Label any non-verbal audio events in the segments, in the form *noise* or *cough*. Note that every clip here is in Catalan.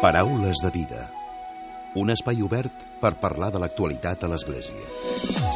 Paraules de vida. Un espai obert per parlar de l'actualitat a l'Església.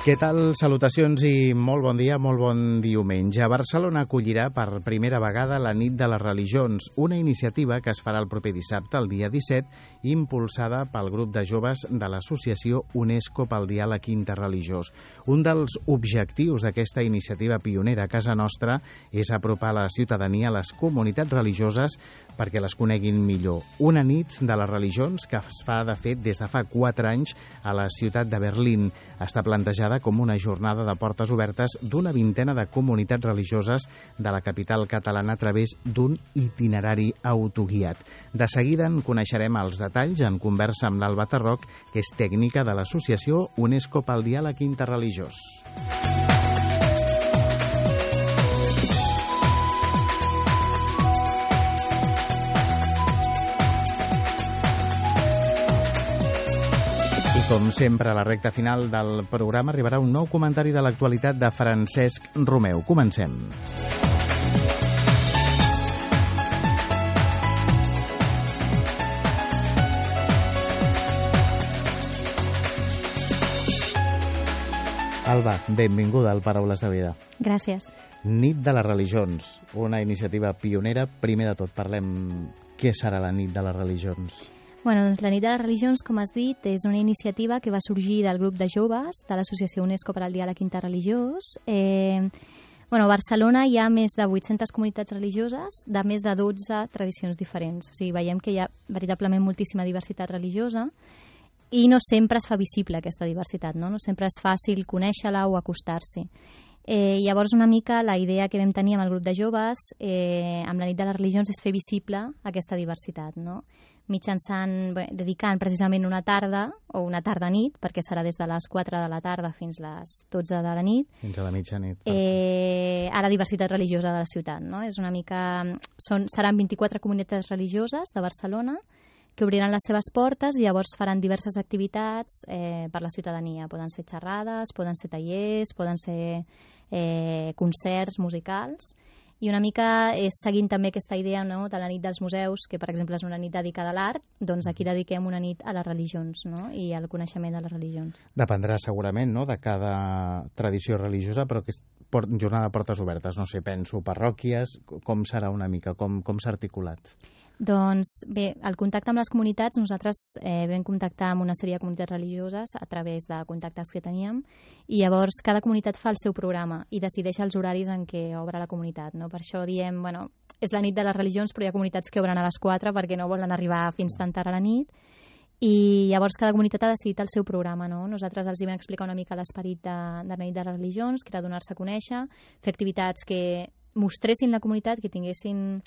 Què tal? Salutacions i molt bon dia, molt bon diumenge. Barcelona acollirà per primera vegada la nit de les religions, una iniciativa que es farà el proper dissabte, el dia 17, impulsada pel grup de joves de l'associació UNESCO pel diàleg interreligiós. Un dels objectius d'aquesta iniciativa pionera a casa nostra és apropar la ciutadania a les comunitats religioses perquè les coneguin millor. Una nit de les religions que es fa, de fet, des de fa quatre anys a la ciutat de Berlín. Està plantejada com una jornada de portes obertes d'una vintena de comunitats religioses de la capital catalana a través d'un itinerari autoguiat. De seguida en coneixerem els detalls en conversa amb l'Alba Tarroc, que és tècnica de l'associació UNESCO pel diàleg interreligiós. Com sempre, a la recta final del programa arribarà un nou comentari de l'actualitat de Francesc Romeu. Comencem. Alba, benvinguda al Paraules de Vida. Gràcies. Nit de les religions, una iniciativa pionera. Primer de tot, parlem què serà la Nit de les religions. Bueno, doncs la nit de les religions, com has dit, és una iniciativa que va sorgir del grup de joves de l'Associació UNESCO per al Diàleg Interreligiós. Eh, bueno, a Barcelona hi ha més de 800 comunitats religioses de més de 12 tradicions diferents. O sigui, veiem que hi ha veritablement moltíssima diversitat religiosa i no sempre es fa visible aquesta diversitat, no? no sempre és fàcil conèixer-la o acostar-se. Eh, llavors, una mica la idea que vam tenir amb el grup de joves eh, amb la nit de les religions és fer visible aquesta diversitat, no? mitjançant, bé, dedicant precisament una tarda o una tarda-nit, perquè serà des de les 4 de la tarda fins les 12 de la nit. Fins a la mitjanit. Eh, a la diversitat religiosa de la ciutat. No? És una mica... Són, seran 24 comunitats religioses de Barcelona que obriran les seves portes i llavors faran diverses activitats eh, per la ciutadania. Poden ser xerrades, poden ser tallers, poden ser eh, concerts musicals i una mica és seguint també aquesta idea no, de la nit dels museus, que per exemple és una nit dedicada a l'art, doncs aquí dediquem una nit a les religions no? i al coneixement de les religions. Dependrà segurament no, de cada tradició religiosa, però que és jornada de portes obertes, no sé, penso, parròquies, com serà una mica, com, com s'ha articulat? Doncs bé, el contacte amb les comunitats, nosaltres eh, vam contactar amb una sèrie de comunitats religioses a través de contactes que teníem i llavors cada comunitat fa el seu programa i decideix els horaris en què obre la comunitat. No? Per això diem, bueno, és la nit de les religions però hi ha comunitats que obren a les 4 perquè no volen arribar fins tan tard a la nit i llavors cada comunitat ha decidit el seu programa. No? Nosaltres els hi vam explicar una mica l'esperit de, de la nit de les religions, que era donar-se a conèixer, fer activitats que mostressin la comunitat, que tinguessin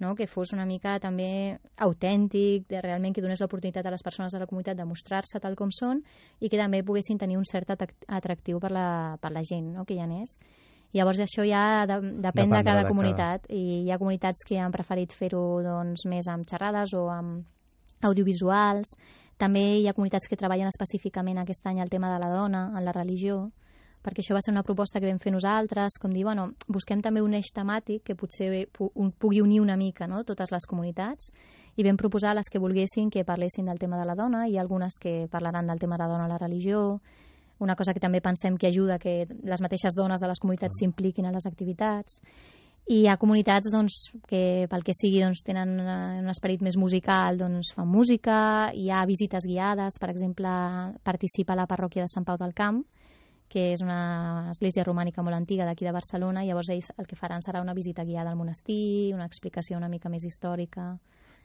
no? que fos una mica també autèntic, de realment que donés l'oportunitat a les persones de la comunitat de mostrar-se tal com són i que també poguessin tenir un cert atractiu per la, per la gent no? que hi anés. Llavors això ja de, depèn de cada de comunitat que... i hi ha comunitats que han preferit fer-ho doncs, més amb xerrades o amb audiovisuals. També hi ha comunitats que treballen específicament aquest any el tema de la dona en la religió perquè això va ser una proposta que vam fer nosaltres, com dir, bueno, busquem també un eix temàtic que potser pugui unir una mica no? totes les comunitats. I vam proposar les que volguessin que parlessin del tema de la dona i algunes que parlaran del tema de la dona a la religió, una cosa que també pensem que ajuda que les mateixes dones de les comunitats s'impliquin a les activitats. I hi ha comunitats doncs, que pel que sigui doncs, tenen un esperit més musical, doncs fan música, hi ha visites guiades, per exemple, participa la parròquia de Sant Pau del Camp, que és una església romànica molt antiga d'aquí de Barcelona, llavors ells el que faran serà una visita guiada al monestir, una explicació una mica més històrica.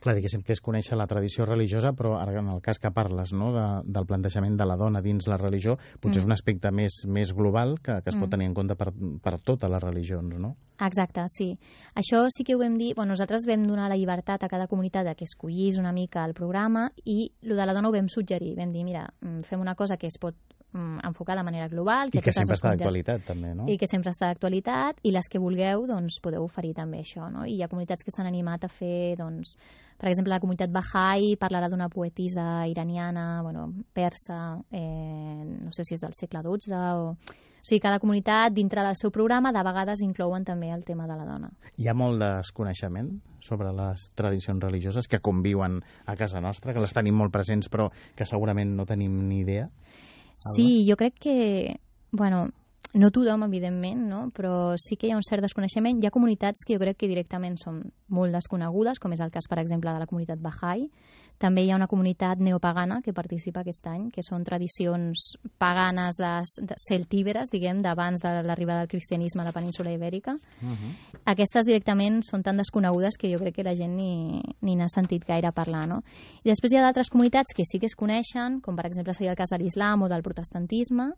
Clar, diguéssim que és conèixer la tradició religiosa, però ara en el cas que parles no, de, del plantejament de la dona dins la religió, potser mm. és un aspecte més, més global que, que es pot mm. tenir en compte per, per totes les religions, no? Exacte, sí. Això sí que ho vam dir... Bueno, nosaltres vam donar la llibertat a cada comunitat de que escollís una mica el programa i el de la dona ho vam suggerir. Vam dir, mira, mm, fem una cosa que es pot mm, enfocada de manera global. I que sempre està d'actualitat, també, no? i que sempre està d'actualitat i les que vulgueu doncs, podeu oferir també això. No? I hi ha comunitats que s'han animat a fer, doncs, per exemple, la comunitat Bahá'í parlarà d'una poetisa iraniana, bueno, persa, eh, no sé si és del segle XII o... O sigui, cada comunitat, dintre del seu programa, de vegades inclouen també el tema de la dona. Hi ha molt desconeixement sobre les tradicions religioses que conviuen a casa nostra, que les tenim molt presents però que segurament no tenim ni idea. Sí, jo crec que, bueno, no tothom, evidentment, no? però sí que hi ha un cert desconeixement. Hi ha comunitats que jo crec que directament són molt desconegudes, com és el cas, per exemple, de la comunitat Bahá'í. També hi ha una comunitat neopagana que participa aquest any, que són tradicions paganes de, de celtíberes, diguem, d'abans de l'arribada del cristianisme a la península ibèrica. Uh -huh. Aquestes directament són tan desconegudes que jo crec que la gent ni, ni n'ha sentit gaire parlar, no? I després hi ha d'altres comunitats que sí que es coneixen, com per exemple seria el cas de l'islam o del protestantisme,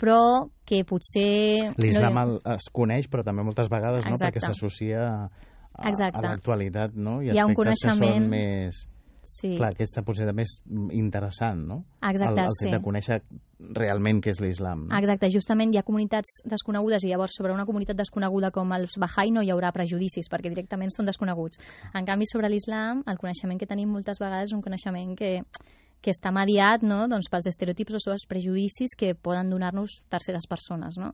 però que potser... L'islam no, es coneix, però també moltes vegades no, Exacte. perquè s'associa a, a, Exacte. a l'actualitat no? i Hi ha un que coneixement- són més... Sí, Clar, aquesta potser també és interessant, no? Exacte, el, el fet sí. de conèixer realment què és l'islam. No? Exacte, justament hi ha comunitats desconegudes i llavors sobre una comunitat desconeguda com els Bahá'í no hi haurà prejudicis perquè directament són desconeguts. En canvi, sobre l'islam, el coneixement que tenim moltes vegades és un coneixement que, que està mediat no? doncs pels estereotips o els prejudicis que poden donar-nos terceres persones. No?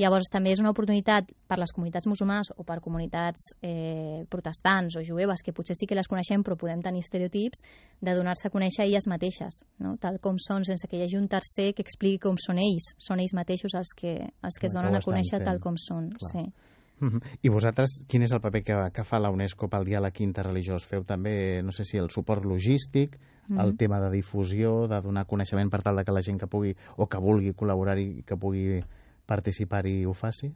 Llavors, també és una oportunitat per les comunitats musulmanes o per comunitats eh, protestants o jueves, que potser sí que les coneixem però podem tenir estereotips, de donar-se a conèixer elles mateixes, no? tal com són, sense que hi hagi un tercer que expliqui com són ells. Són ells mateixos els que, els que es donen a conèixer fent. tal com són. Clar. Sí. I vosaltres, quin és el paper que, que fa la UNESCO pel diàleg interreligiós? Feu també, no sé si el suport logístic, Mhm. el tema de difusió, de donar coneixement per tal de que la gent que pugui o que vulgui col·laborar-hi, que pugui participar-hi ho faci?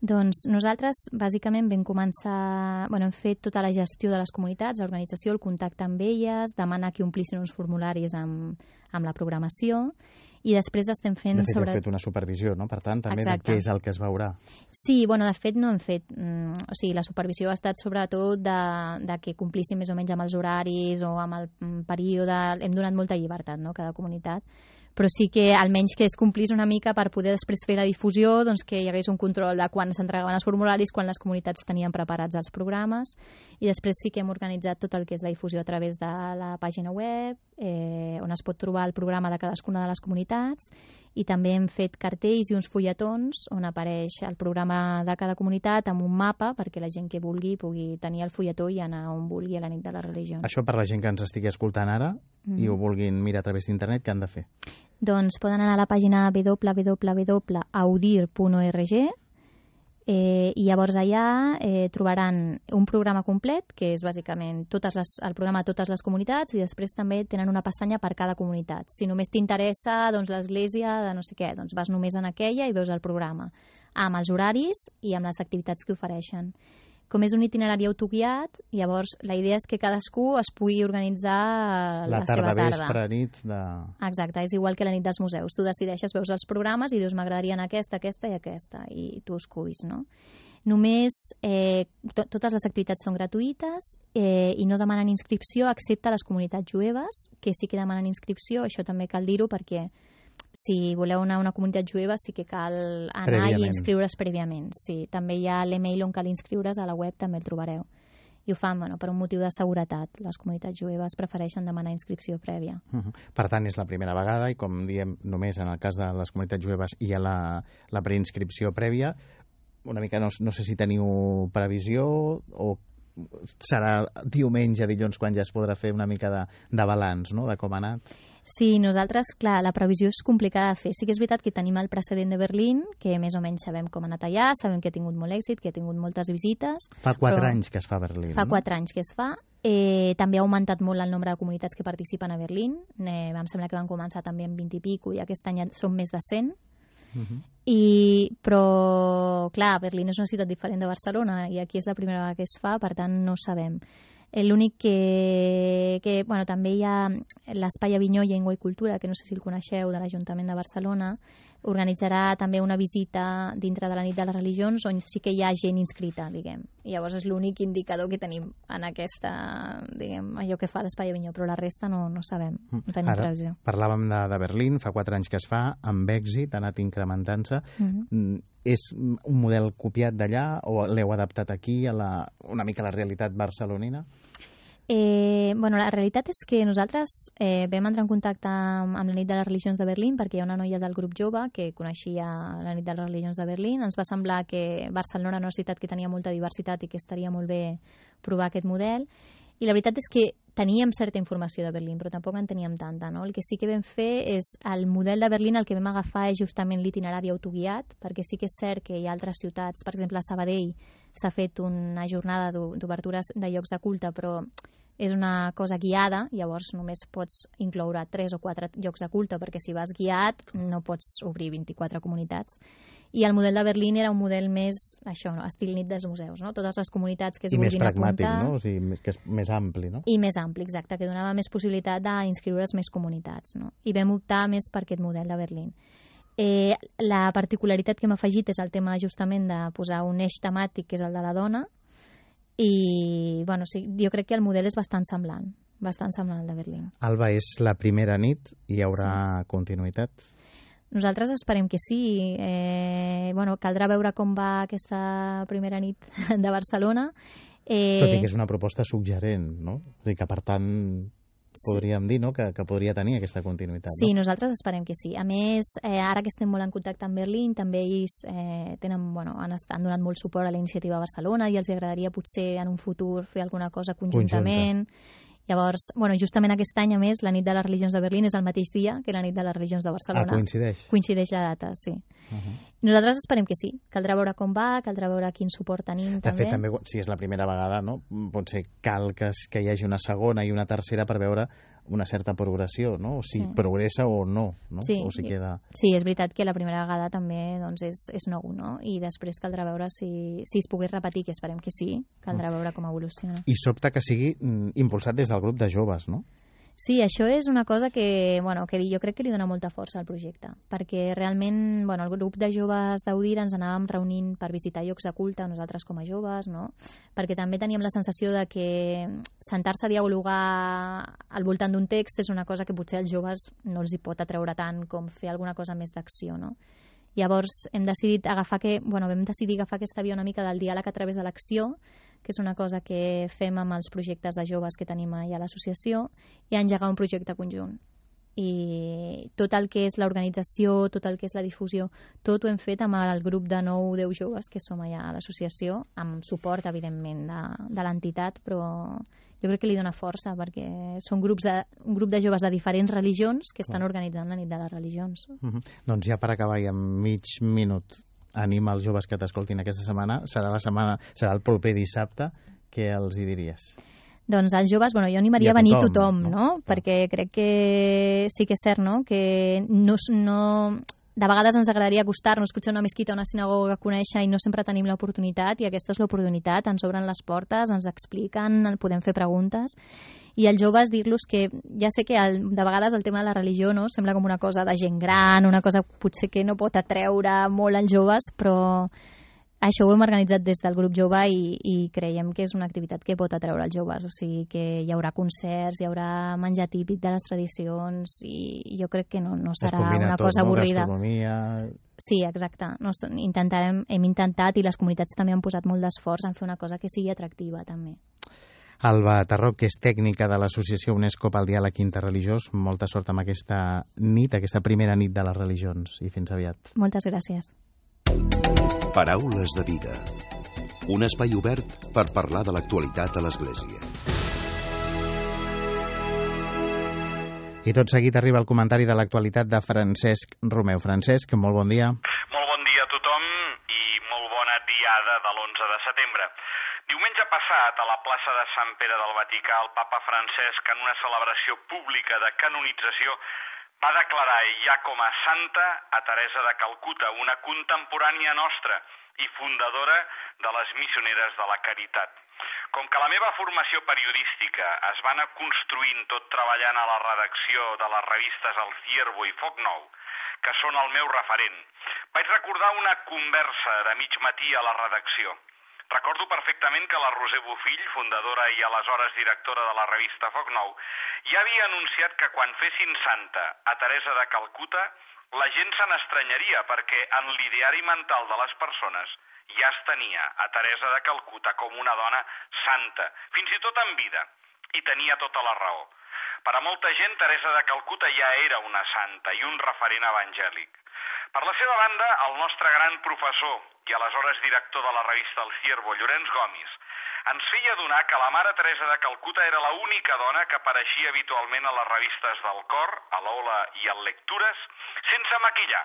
Doncs nosaltres, bàsicament, vam començar... Bueno, hem fet tota la gestió de les comunitats, l'organització, el contacte amb elles, demanar que omplissin uns formularis amb, amb la programació, i després estem fent De fet, sobre... heu fet una supervisió, no? Per tant, també Exacte. de què és el que es veurà. Sí, bueno, de fet no hem fet... Mm, o sigui, la supervisió ha estat sobretot de, de que complissin més o menys amb els horaris o amb el mm, període... Hem donat molta llibertat, no?, a cada comunitat però sí que almenys que es complís una mica per poder després fer la difusió, doncs que hi hagués un control de quan s'entregaven els formularis, quan les comunitats tenien preparats els programes, i després sí que hem organitzat tot el que és la difusió a través de la pàgina web, eh, on es pot trobar el programa de cadascuna de les comunitats, i també hem fet cartells i uns fulletons on apareix el programa de cada comunitat amb un mapa perquè la gent que vulgui pugui tenir el fulletó i anar on vulgui a la nit de la religió. Això per la gent que ens estigui escoltant ara i ho vulguin mirar a través d'internet, què han de fer? Doncs poden anar a la pàgina www.audir.org eh, i llavors allà eh, trobaran un programa complet, que és bàsicament totes les, el programa de totes les comunitats i després també tenen una pestanya per cada comunitat. Si només t'interessa doncs, l'església de no sé què, doncs vas només en aquella i veus el programa, amb els horaris i amb les activitats que ofereixen. Com és un itinerari autoguiat, llavors la idea és que cadascú es pugui organitzar la, La tarda, seva tarda. vespre, nit de... Exacte, és igual que la nit dels museus. Tu decideixes, veus els programes i dius m'agradaria aquesta, aquesta i aquesta, i tu esculls, no? Només eh, to totes les activitats són gratuïtes eh, i no demanen inscripció excepte les comunitats jueves, que sí que demanen inscripció, això també cal dir-ho perquè si voleu anar a una comunitat jueva sí que cal anar i inscriure's prèviament. Sí, també hi ha l'email on cal inscriure's, a la web també el trobareu. I ho fan bueno, per un motiu de seguretat. Les comunitats jueves prefereixen demanar inscripció prèvia. Mhm. Per tant, és la primera vegada i, com diem, només en el cas de les comunitats jueves hi ha la, la preinscripció prèvia. Una mica, no, no sé si teniu previsió o serà diumenge, dilluns, quan ja es podrà fer una mica de, de balanç, no?, de com ha anat. Sí, nosaltres, clar, la previsió és complicada de fer. Sí que és veritat que tenim el precedent de Berlín, que més o menys sabem com ha anat allà, sabem que ha tingut molt èxit, que ha tingut moltes visites. Fa quatre Però- anys que es fa a Berlín, Fa no? quatre anys que es fa. Eh, també ha augmentat molt el nombre de comunitats que participen a Berlín. Eh, em sembla que van començar també amb 20 i pico i aquest any ja són més de 100. Mhm. I, però, clar, Berlín és una ciutat diferent de Barcelona i aquí és la primera vegada que es fa, per tant no sabem. L'únic que, que bueno, també hi ha l'Espai Avinyó Llengua i Cultura, que no sé si el coneixeu, de l'Ajuntament de Barcelona, organitzarà també una visita dintre de la nit de les religions on sí que hi ha gent inscrita, diguem. I llavors és l'únic indicador que tenim en aquesta, diguem, allò que fa l'Espai Avinyó, però la resta no, no sabem, no tenim Ara, previsió. parlàvem de, de Berlín, fa quatre anys que es fa, amb èxit, ha anat incrementant-se. Mhm. Mm, És un model copiat d'allà o l'heu adaptat aquí a la, una mica a la realitat barcelonina? Eh, bueno, la realitat és que nosaltres eh, vam entrar en contacte amb, amb la nit de les religions de Berlín perquè hi ha una noia del grup jove que coneixia la nit de les religions de Berlín. Ens va semblar que Barcelona era una ciutat que tenia molta diversitat i que estaria molt bé provar aquest model. I la veritat és que teníem certa informació de Berlín, però tampoc en teníem tanta. No? El que sí que vam fer és el model de Berlín, el que vam agafar és justament l'itinerari autoguiat, perquè sí que és cert que hi ha altres ciutats, per exemple a Sabadell s'ha fet una jornada d'o- d'obertures de llocs de culte, però és una cosa guiada, llavors només pots incloure tres o quatre llocs de culte, perquè si vas guiat no pots obrir 24 comunitats. I el model de Berlín era un model més, això, no? estil nit dels museus, no? Totes les comunitats que es I més vulguin pragmàtic, apuntar... no? O sigui, més, que és més ampli, no? I més ampli, exacte, que donava més possibilitat d'inscriure's més comunitats. No? I vam optar més per aquest model de Berlín. Eh, la particularitat que hem afegit és el tema justament de posar un eix temàtic, que és el de la dona, i bueno, sí, jo crec que el model és bastant semblant, bastant semblant al de Berlín. Alba, és la primera nit, hi haurà continuïtat? Nosaltres esperem que sí. Eh, bueno, caldrà veure com va aquesta primera nit *laughs* de Barcelona. Eh, Tot i que és una proposta suggerent, no? O sigui que, per tant, podríem dir no? que, que podria tenir aquesta continuïtat. Sí, no? nosaltres esperem que sí. A més, eh, ara que estem molt en contacte amb Berlín, també ells eh, tenen, bueno, han, estat, han donat molt suport a la iniciativa Barcelona i els agradaria potser en un futur fer alguna cosa conjuntament. Llavors, bueno, justament aquest any, a més, la nit de les religions de Berlín és el mateix dia que la nit de les religions de Ah, Barcelona. coincideix. Coincideix la data, sí. Uh -huh. Nosaltres esperem que sí. Caldrà veure com va, caldrà veure quin suport tenim, De també. fet, també, si és la primera vegada, no? pot ser cal que, que hi hagi una segona i una tercera per veure una certa progressió, no? O si Sí. progressa o no, no? Sí. O si queda... Sí, és veritat que la primera vegada també doncs, és, és nou, no? I després caldrà veure si, si es pogués repetir, que esperem que sí, caldrà veure com evoluciona. I sobta que sigui mm, impulsat des del grup de joves, no? Sí, això és una cosa que, bueno, que jo crec que li dona molta força al projecte, perquè realment bueno, el grup de joves d'Audir ens anàvem reunint per visitar llocs de culte, nosaltres com a joves, no? perquè també teníem la sensació de que sentar-se a dialogar al voltant d'un text és una cosa que potser als joves no els hi pot atreure tant com fer alguna cosa més d'acció. No? Llavors hem decidit agafar que, bueno, vam decidir agafar aquesta via una mica del diàleg a través de l'acció, que és una cosa que fem amb els projectes de joves que tenim allà a l'associació, i engegar un projecte conjunt. I tot el que és l'organització, tot el que és la difusió, tot ho hem fet amb el grup de 9 o 10 joves que som allà a l'associació, amb suport, evidentment, de, de l'entitat, però jo crec que li dona força perquè són grups de, un grup de joves de diferents religions que estan organitzant la nit de les religions. Uh -huh. Doncs ja per acabar i en mig minut anima els joves que t'escoltin aquesta setmana, serà la setmana, serà el proper dissabte, què els hi diries? Doncs als joves, bueno, jo animaria a a venir tothom, tothom, no? no? Perquè crec que sí que és cert, no?, que no, no, de vegades ens agradaria acostar-nos potser a una mesquita o una sinagoga a conèixer i no sempre tenim l'oportunitat i aquesta és l'oportunitat, ens obren les portes, ens expliquen, podem fer preguntes i als joves dir-los que ja sé que el, de vegades el tema de la religió no sembla com una cosa de gent gran, una cosa potser que no pot atreure molt als joves, però això ho hem organitzat des del grup jove i, i creiem que és una activitat que pot atreure els joves, o sigui que hi haurà concerts, hi haurà menjar típic de les tradicions i jo crec que no, no serà una tot, cosa no? avorrida. Gastronomia... Sí, exacte. No, intentarem, hem intentat i les comunitats també han posat molt d'esforç en fer una cosa que sigui atractiva també. Alba Tarroc, que és tècnica de l'Associació UNESCO pel Diàleg Interreligiós. Molta sort amb aquesta nit, aquesta primera nit de les religions. I fins aviat. Moltes gràcies. Paraules de vida. Un espai obert per parlar de l'actualitat a l'Església. I tot seguit arriba el comentari de l'actualitat de Francesc Romeu. Francesc, molt bon dia. Molt bon dia a tothom i molt bona diada de l'11 de setembre. Diumenge passat, a la plaça de Sant Pere del Vaticà, el papa Francesc, en una celebració pública de canonització, va declarar ja com a santa a Teresa de Calcuta, una contemporània nostra i fundadora de les missioneres de la caritat. Com que la meva formació periodística es va anar construint tot treballant a la redacció de les revistes El Ciervo i Foc Nou, que són el meu referent, vaig recordar una conversa de mig matí a la redacció. Recordo perfectament que la Roser Bufill, fundadora i aleshores directora de la revista Foc Nou, ja havia anunciat que quan fessin santa a Teresa de Calcuta, la gent se n'estranyaria perquè en l'ideari mental de les persones ja es tenia a Teresa de Calcuta com una dona santa, fins i tot en vida, i tenia tota la raó. Per a molta gent, Teresa de Calcuta ja era una santa i un referent evangèlic. Per la seva banda, el nostre gran professor i aleshores director de la revista El Ciervo, Llorenç Gomis, ens feia donar que la mare Teresa de Calcuta era la única dona que apareixia habitualment a les revistes del Cor, a l'Ola i al Lectures, sense maquillar,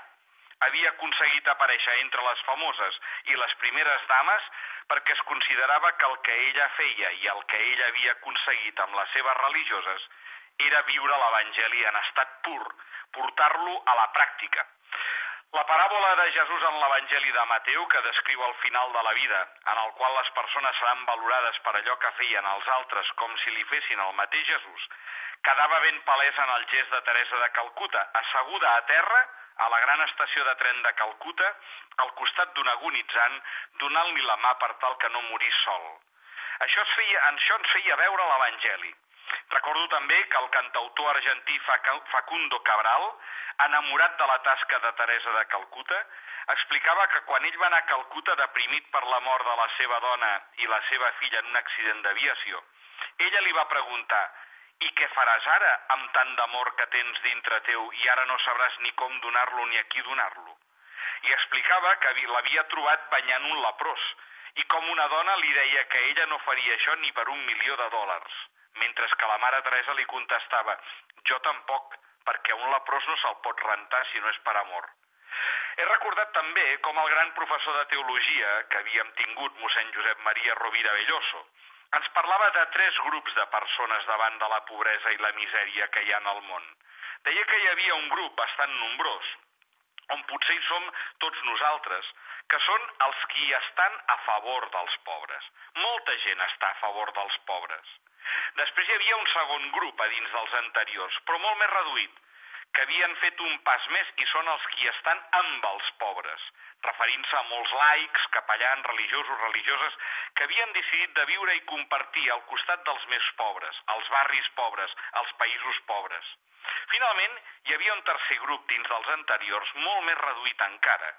havia aconseguit aparèixer entre les famoses i les primeres dames perquè es considerava que el que ella feia i el que ella havia aconseguit amb les seves religioses era viure l'Evangeli en estat pur, portar-lo a la pràctica. La paràbola de Jesús en l'Evangeli de Mateu, que descriu el final de la vida, en el qual les persones seran valorades per allò que feien els altres com si li fessin el mateix Jesús, quedava ben palès en el gest de Teresa de Calcuta, asseguda a terra a la gran estació de tren de Calcuta, al costat d'un agonitzant, donant-li la mà per tal que no morís sol. Això, es feia, això ens feia veure l'Evangeli. Recordo també que el cantautor argentí Facundo Cabral, enamorat de la tasca de Teresa de Calcuta, explicava que quan ell va anar a Calcuta deprimit per la mort de la seva dona i la seva filla en un accident d'aviació, ella li va preguntar i què faràs ara amb tant d'amor que tens dintre teu i ara no sabràs ni com donar-lo ni a qui donar-lo? I explicava que l'havia trobat banyant un leprós i com una dona li deia que ella no faria això ni per un milió de dòlars, mentre que la mare Teresa li contestava jo tampoc, perquè un leprós no se'l pot rentar si no és per amor. He recordat també com el gran professor de teologia que havíem tingut, mossèn Josep Maria Rovira Belloso, ens parlava de tres grups de persones davant de la pobresa i la misèria que hi ha en el món. Deia que hi havia un grup bastant nombrós, on potser hi som tots nosaltres, que són els qui estan a favor dels pobres. Molta gent està a favor dels pobres. Després hi havia un segon grup a dins dels anteriors, però molt més reduït, que havien fet un pas més i són els qui estan amb els pobres, referint-se a molts laics, capellans, religiosos, religioses, que havien decidit de viure i compartir al costat dels més pobres, als barris pobres, als països pobres. Finalment, hi havia un tercer grup dins dels anteriors, molt més reduït encara,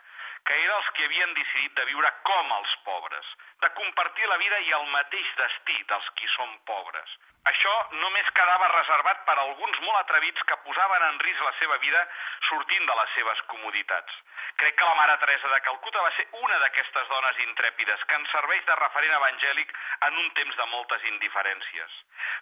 que era els que havien decidit de viure com els pobres, de compartir la vida i el mateix destí dels qui són pobres. Això només quedava reservat per a alguns molt atrevits que posaven en risc la seva vida sortint de les seves comoditats. Crec que la Mare Teresa de Calcuta va ser una d'aquestes dones intrèpides que ens serveix de referent evangèlic en un temps de moltes indiferències.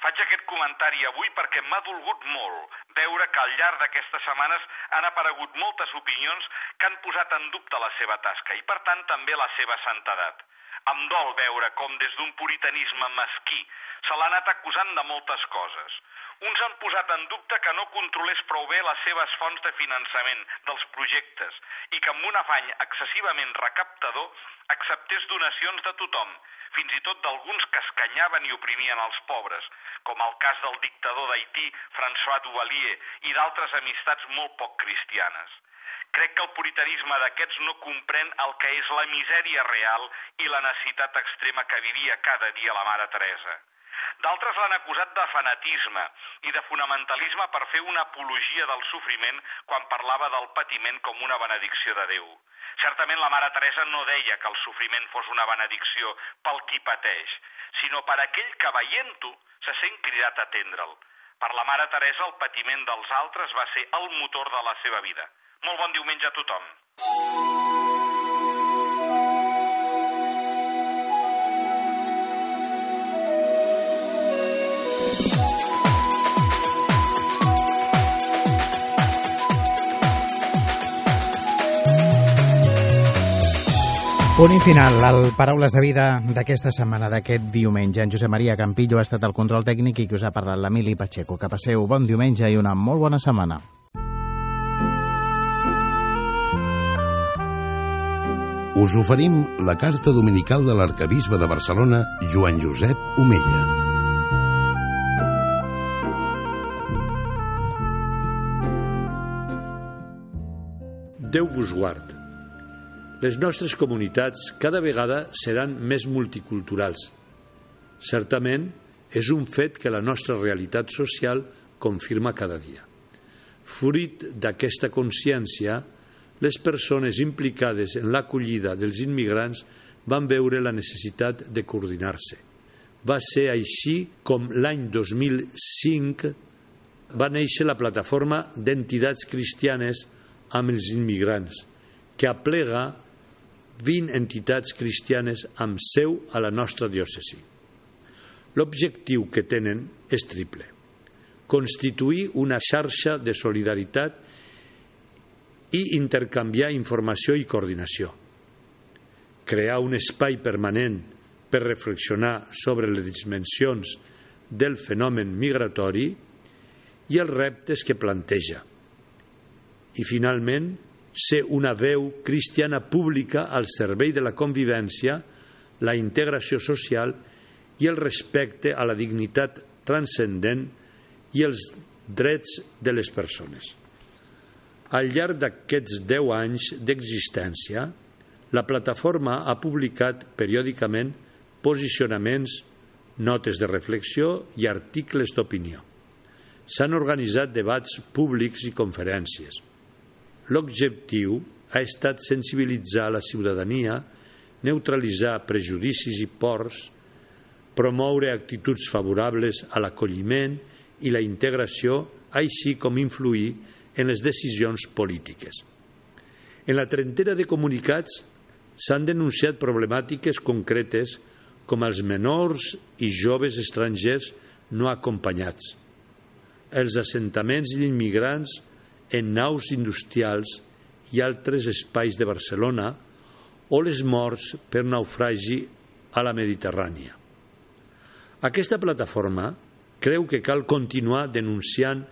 Faig aquest comentari avui perquè m'ha dolgut molt veure que al llarg d'aquestes setmanes han aparegut moltes opinions que han posat en dubte la seva tasca i, per tant, també la seva santedat. Em dol veure com des d'un puritanisme mesquí se l'ha anat acusant de moltes coses. Uns han posat en dubte que no controlés prou bé les seves fonts de finançament dels projectes i que amb un afany excessivament recaptador acceptés donacions de tothom, fins i tot d'alguns que escanyaven i oprimien els pobres, com el cas del dictador d'Haití, François Duvalier, i d'altres amistats molt poc cristianes. Crec que el puritanisme d'aquests no comprèn el que és la misèria real i la necessitat extrema que vivia cada dia la mare Teresa. D'altres l'han acusat de fanatisme i de fonamentalisme per fer una apologia del sofriment quan parlava del patiment com una benedicció de Déu. Certament la Mare Teresa no deia que el sofriment fos una benedicció pel qui pateix, sinó per aquell que veient-ho se sent cridat a atendre'l. Per la Mare Teresa el patiment dels altres va ser el motor de la seva vida. Molt bon diumenge a tothom. Punt i final, el Paraules de Vida d'aquesta setmana, d'aquest diumenge. En Josep Maria Campillo ha estat el control tècnic i que us ha parlat l'Emili Pacheco. Que passeu bon diumenge i una molt bona setmana. Us oferim la carta dominical de l'arcabisbe de Barcelona, Joan Josep Omella. Déu vos guard. Les nostres comunitats cada vegada seran més multiculturals. Certament, és un fet que la nostra realitat social confirma cada dia. Fruit d'aquesta consciència, les persones implicades en l'acollida dels immigrants van veure la necessitat de coordinar-se. Va ser així com l'any 2005 va néixer la plataforma d'entitats cristianes amb els immigrants, que aplega 20 entitats cristianes amb seu a la nostra diòcesi. L'objectiu que tenen és triple. Constituir una xarxa de solidaritat i intercanviar informació i coordinació. Crear un espai permanent per reflexionar sobre les dimensions del fenomen migratori i els reptes que planteja. I, finalment, ser una veu cristiana pública al servei de la convivència, la integració social i el respecte a la dignitat transcendent i els drets de les persones. Al llarg d'aquests 10 anys d'existència, la plataforma ha publicat periòdicament posicionaments, notes de reflexió i articles d'opinió. S'han organitzat debats públics i conferències. L'objectiu ha estat sensibilitzar la ciutadania, neutralitzar prejudicis i ports, promoure actituds favorables a l'acolliment i la integració, així com influir en les decisions polítiques. En la trentena de comunicats s'han denunciat problemàtiques concretes com els menors i joves estrangers no acompanyats, els assentaments d'immigrants en naus industrials i altres espais de Barcelona o les morts per naufragi a la Mediterrània. Aquesta plataforma creu que cal continuar denunciant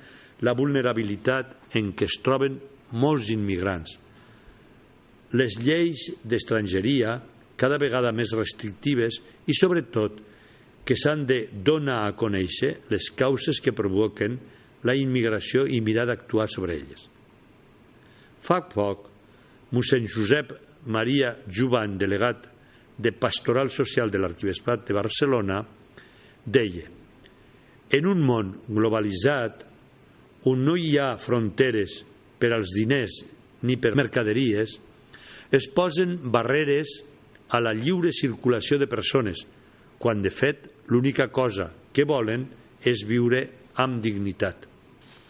la vulnerabilitat en què es troben molts immigrants. Les lleis d'estrangeria, cada vegada més restrictives i, sobretot, que s'han de donar a conèixer les causes que provoquen la immigració i mirar d'actuar sobre elles. Fa poc, mossèn Josep Maria Jovan, delegat de Pastoral Social de l'Arquibespat de Barcelona, deia en un món globalitzat on no hi ha fronteres per als diners ni per mercaderies, es posen barreres a la lliure circulació de persones, quan de fet l'única cosa que volen és viure amb dignitat.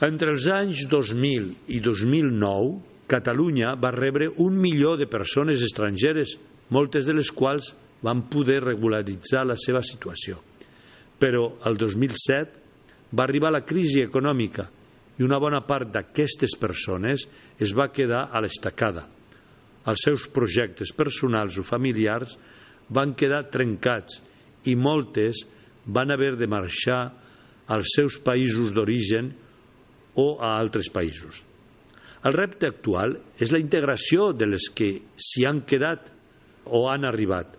Entre els anys 2000 i 2009, Catalunya va rebre un milió de persones estrangeres, moltes de les quals van poder regularitzar la seva situació. Però el 2007 va arribar la crisi econòmica i una bona part d'aquestes persones es va quedar a l'estacada. Els seus projectes personals o familiars van quedar trencats i moltes van haver de marxar als seus països d'origen o a altres països. El repte actual és la integració de les que s'hi han quedat o han arribat.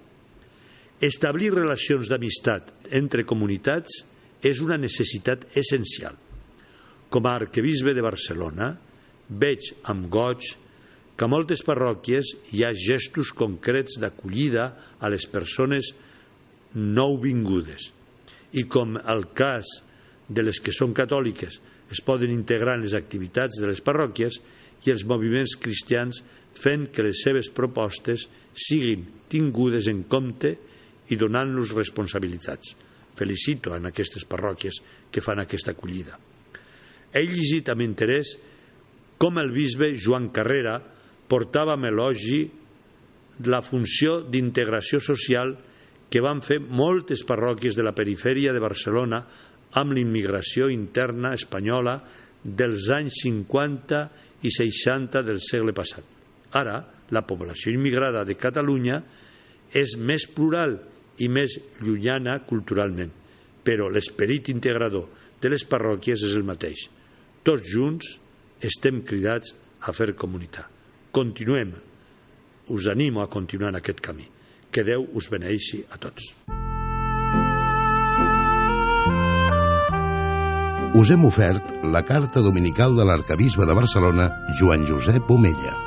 Establir relacions d'amistat entre comunitats és una necessitat essencial. Com a arquebisbe de Barcelona, veig amb goig que a moltes parròquies hi ha gestos concrets d'acollida a les persones nouvingudes i com el cas de les que són catòliques es poden integrar en les activitats de les parròquies i els moviments cristians fent que les seves propostes siguin tingudes en compte i donant-los responsabilitats. Felicito en aquestes parròquies que fan aquesta acollida. He llegit amb interès com el bisbe Joan Carrera portava amb elogi la funció d'integració social que van fer moltes parròquies de la perifèria de Barcelona amb l'immigració interna espanyola dels anys 50 i 60 del segle passat. Ara, la població immigrada de Catalunya és més plural i més llunyana culturalment, però l'esperit integrador de les parròquies és el mateix. Tots junts estem cridats a fer comunitat. Continuem us animo a continuar en aquest camí. Que Déu us beneixi a tots. Us hem ofert la carta dominical de l'arcabisbe de Barcelona, Joan Josep Omella.